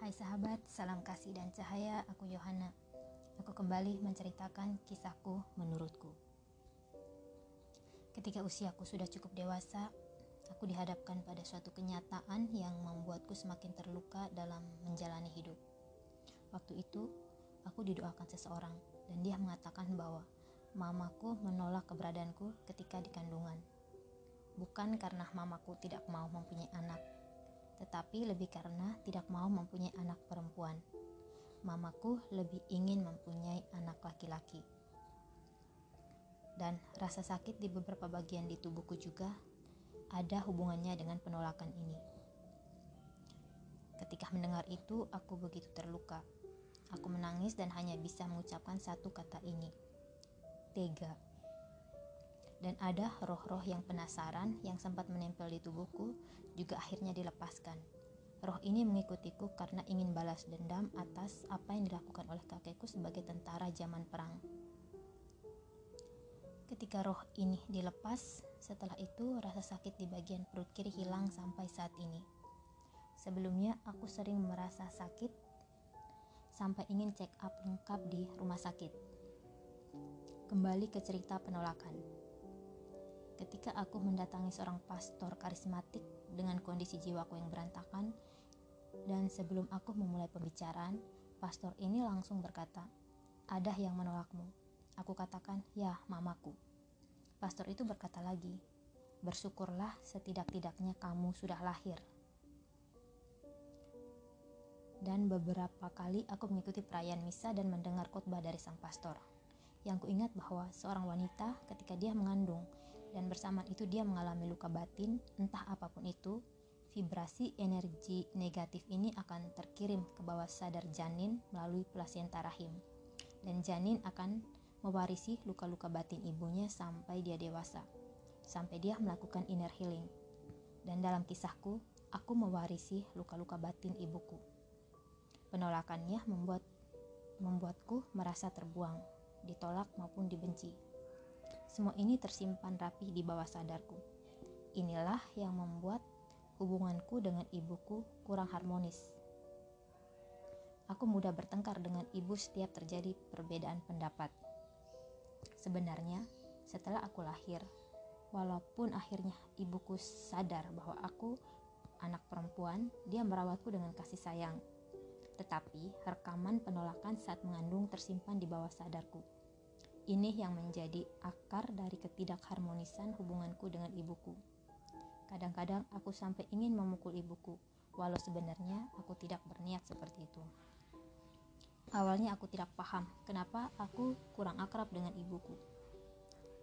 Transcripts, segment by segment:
Hai sahabat, salam kasih dan cahaya, aku Yohana. Aku kembali menceritakan kisahku menurutku. Ketika usiaku sudah cukup dewasa, aku dihadapkan pada suatu kenyataan yang membuatku semakin terluka dalam menjalani hidup. Waktu itu, aku didoakan seseorang dan dia mengatakan bahwa mamaku menolak keberadaanku ketika di kandungan. Bukan karena mamaku tidak mau mempunyai anak, tetapi lebih karena tidak mau mempunyai anak perempuan. Mamaku lebih ingin mempunyai anak laki-laki. Dan rasa sakit di beberapa bagian di tubuhku juga ada hubungannya dengan penolakan ini. Ketika mendengar itu, aku begitu terluka. Aku menangis dan hanya bisa mengucapkan satu kata ini. Tega dan ada roh-roh yang penasaran yang sempat menempel di tubuhku juga akhirnya dilepaskan. Roh ini mengikutiku karena ingin balas dendam atas apa yang dilakukan oleh kakekku sebagai tentara zaman perang. Ketika roh ini dilepas, setelah itu rasa sakit di bagian perut kiri hilang sampai saat ini. Sebelumnya aku sering merasa sakit sampai ingin check up lengkap di rumah sakit. Kembali ke cerita penolakan ketika aku mendatangi seorang pastor karismatik dengan kondisi jiwaku yang berantakan dan sebelum aku memulai pembicaraan, pastor ini langsung berkata, "Ada yang menolakmu." Aku katakan, "Ya, mamaku." Pastor itu berkata lagi, "Bersyukurlah setidak-tidaknya kamu sudah lahir." Dan beberapa kali aku mengikuti perayaan misa dan mendengar khotbah dari sang pastor yang kuingat bahwa seorang wanita ketika dia mengandung dan bersamaan itu dia mengalami luka batin, entah apa pun itu, vibrasi energi negatif ini akan terkirim ke bawah sadar janin melalui plasenta rahim. Dan janin akan mewarisi luka-luka batin ibunya sampai dia dewasa, sampai dia melakukan inner healing. Dan dalam kisahku, aku mewarisi luka-luka batin ibuku. Penolakannya membuat membuatku merasa terbuang ditolak maupun dibenci. Semua ini tersimpan rapi di bawah sadarku. Inilah yang membuat hubunganku dengan ibuku kurang harmonis. Aku mudah bertengkar dengan ibu setiap terjadi perbedaan pendapat. Sebenarnya, setelah aku lahir, walaupun akhirnya ibuku sadar bahwa aku anak perempuan, dia merawatku dengan kasih sayang tetapi rekaman penolakan saat mengandung tersimpan di bawah sadarku. Ini yang menjadi akar dari ketidakharmonisan hubunganku dengan ibuku. Kadang-kadang aku sampai ingin memukul ibuku, walau sebenarnya aku tidak berniat seperti itu. Awalnya aku tidak paham kenapa aku kurang akrab dengan ibuku.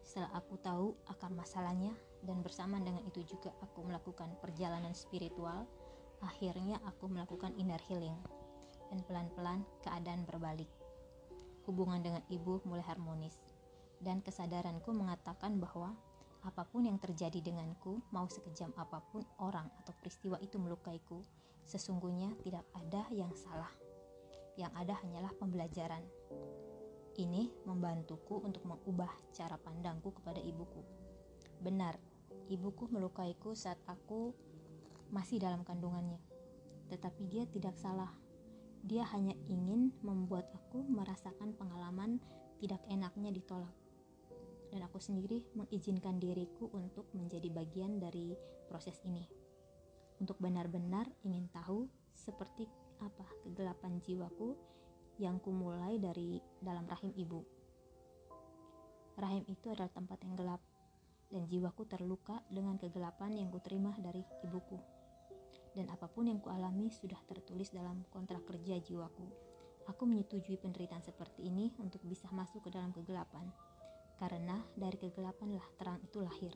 Setelah aku tahu akar masalahnya dan bersamaan dengan itu juga aku melakukan perjalanan spiritual, akhirnya aku melakukan inner healing dan pelan-pelan keadaan berbalik. Hubungan dengan ibu mulai harmonis, dan kesadaranku mengatakan bahwa apa pun yang terjadi denganku, mau sekejam apa pun orang atau peristiwa itu melukaiku, sesungguhnya tidak ada yang salah. Yang ada hanyalah pembelajaran. Ini membantuku untuk mengubah cara pandangku kepada ibuku. Benar, ibuku melukaiku saat aku masih dalam kandungannya. Tetapi dia tidak salah dia hanya ingin membuat aku merasakan pengalaman tidak enaknya ditolak. Dan aku sendiri mengizinkan diriku untuk menjadi bagian dari proses ini. Untuk benar-benar ingin tahu seperti apa kegelapan jiwaku yang kumulai dari dalam rahim ibu. Rahim itu adalah tempat yang gelap, dan jiwaku terluka dengan kegelapan yang kuterima dari ibuku dan apa pun yang kualami sudah tertulis dalam kontrak kerja jiwaku. Aku menyetujui penderitaan seperti ini untuk bisa masuk ke dalam kegelapan, karena dari kegelapanlah terang itu lahir.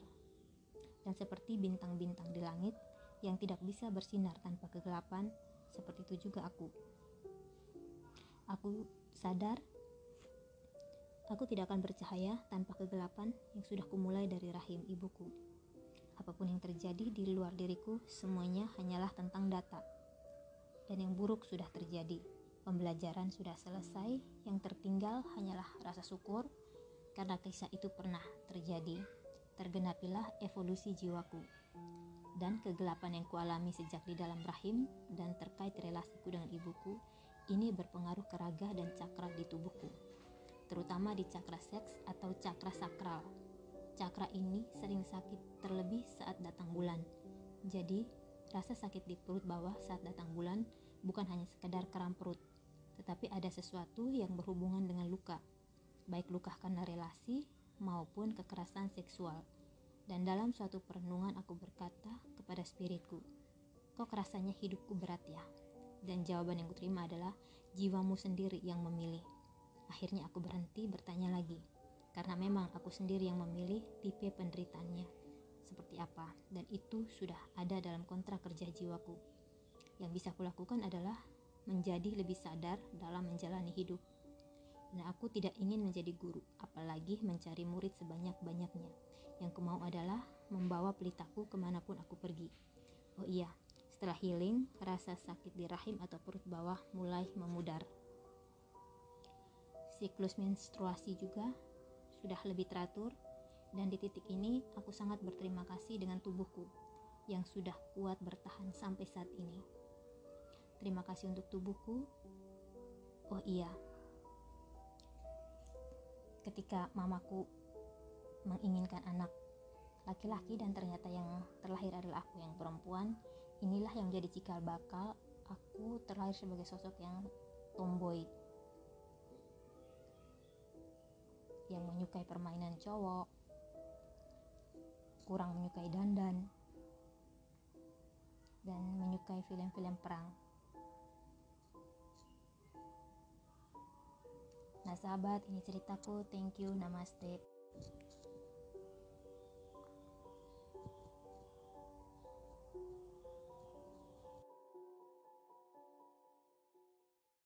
Dan seperti bintang-bintang di langit yang tidak bisa bersinar tanpa kegelapan, seperti itu juga aku. Aku sadar aku tidak akan bercahaya tanpa kegelapan yang sudah kumulai dari rahim ibuku. Apa pun yang terjadi di luar diriku, semuanya hanyalah tentang data. Dan yang buruk sudah terjadi. Pembelajaran sudah selesai, yang tertinggal hanyalah rasa syukur karena kisah itu pernah terjadi. Tergenapilah evolusi jiwaku. dan kegelapan yang kualami sejak di dalam rahim dan terkait relasiku dengan ibuku ini berpengaruh ke raga dan cakra di tubuhku, terutama di cakra seks atau cakra sakral. Cakra ini sering sakit terlebih saat datang bulan. Jadi, rasa sakit di perut bawah saat datang bulan bukan hanya sekedar kram perut, tetapi ada sesuatu yang berhubungan dengan luka, baik luka karena relasi maupun kekerasan seksual. Dan dalam suatu perenungan aku berkata kepada spiritku, kok rasanya hidupku berat ya? Dan jawaban yang kuterima adalah jiwamu sendiri yang memilih. Akhirnya aku berhenti bertanya lagi, karena memang aku sendiri yang memilih tipe penderitaannya seperti apa, dan itu sudah ada dalam kontrak kerja jiwaku. Yang bisa kulakukan adalah menjadi lebih sadar dalam menjalani hidup. Dan aku tidak ingin menjadi guru, apalagi mencari murid sebanyak-banyaknya. Yang ku mau adalah membawa pelitaku ke mana pun aku pergi. Oh iya, setelah healing, rasa sakit di rahim atau perut bawah mulai memudar. Siklus menstruasi juga sudah lebih teratur, dan di titik ini aku sangat berterima kasih dengan tubuhku yang sudah kuat bertahan sampai saat ini. Terima kasih untuk tubuhku. Oh iya, ketika mamaku menginginkan anak laki-laki dan ternyata yang terlahir adalah aku yang perempuan inilah yang menjadi cikal bakal aku terlahir sebagai sosok yang tomboy yang menyukai permainan cowok kurang menyukai dandan dan menyukai film-film perang Nah sahabat, ini ceritaku. Thank you, namaste.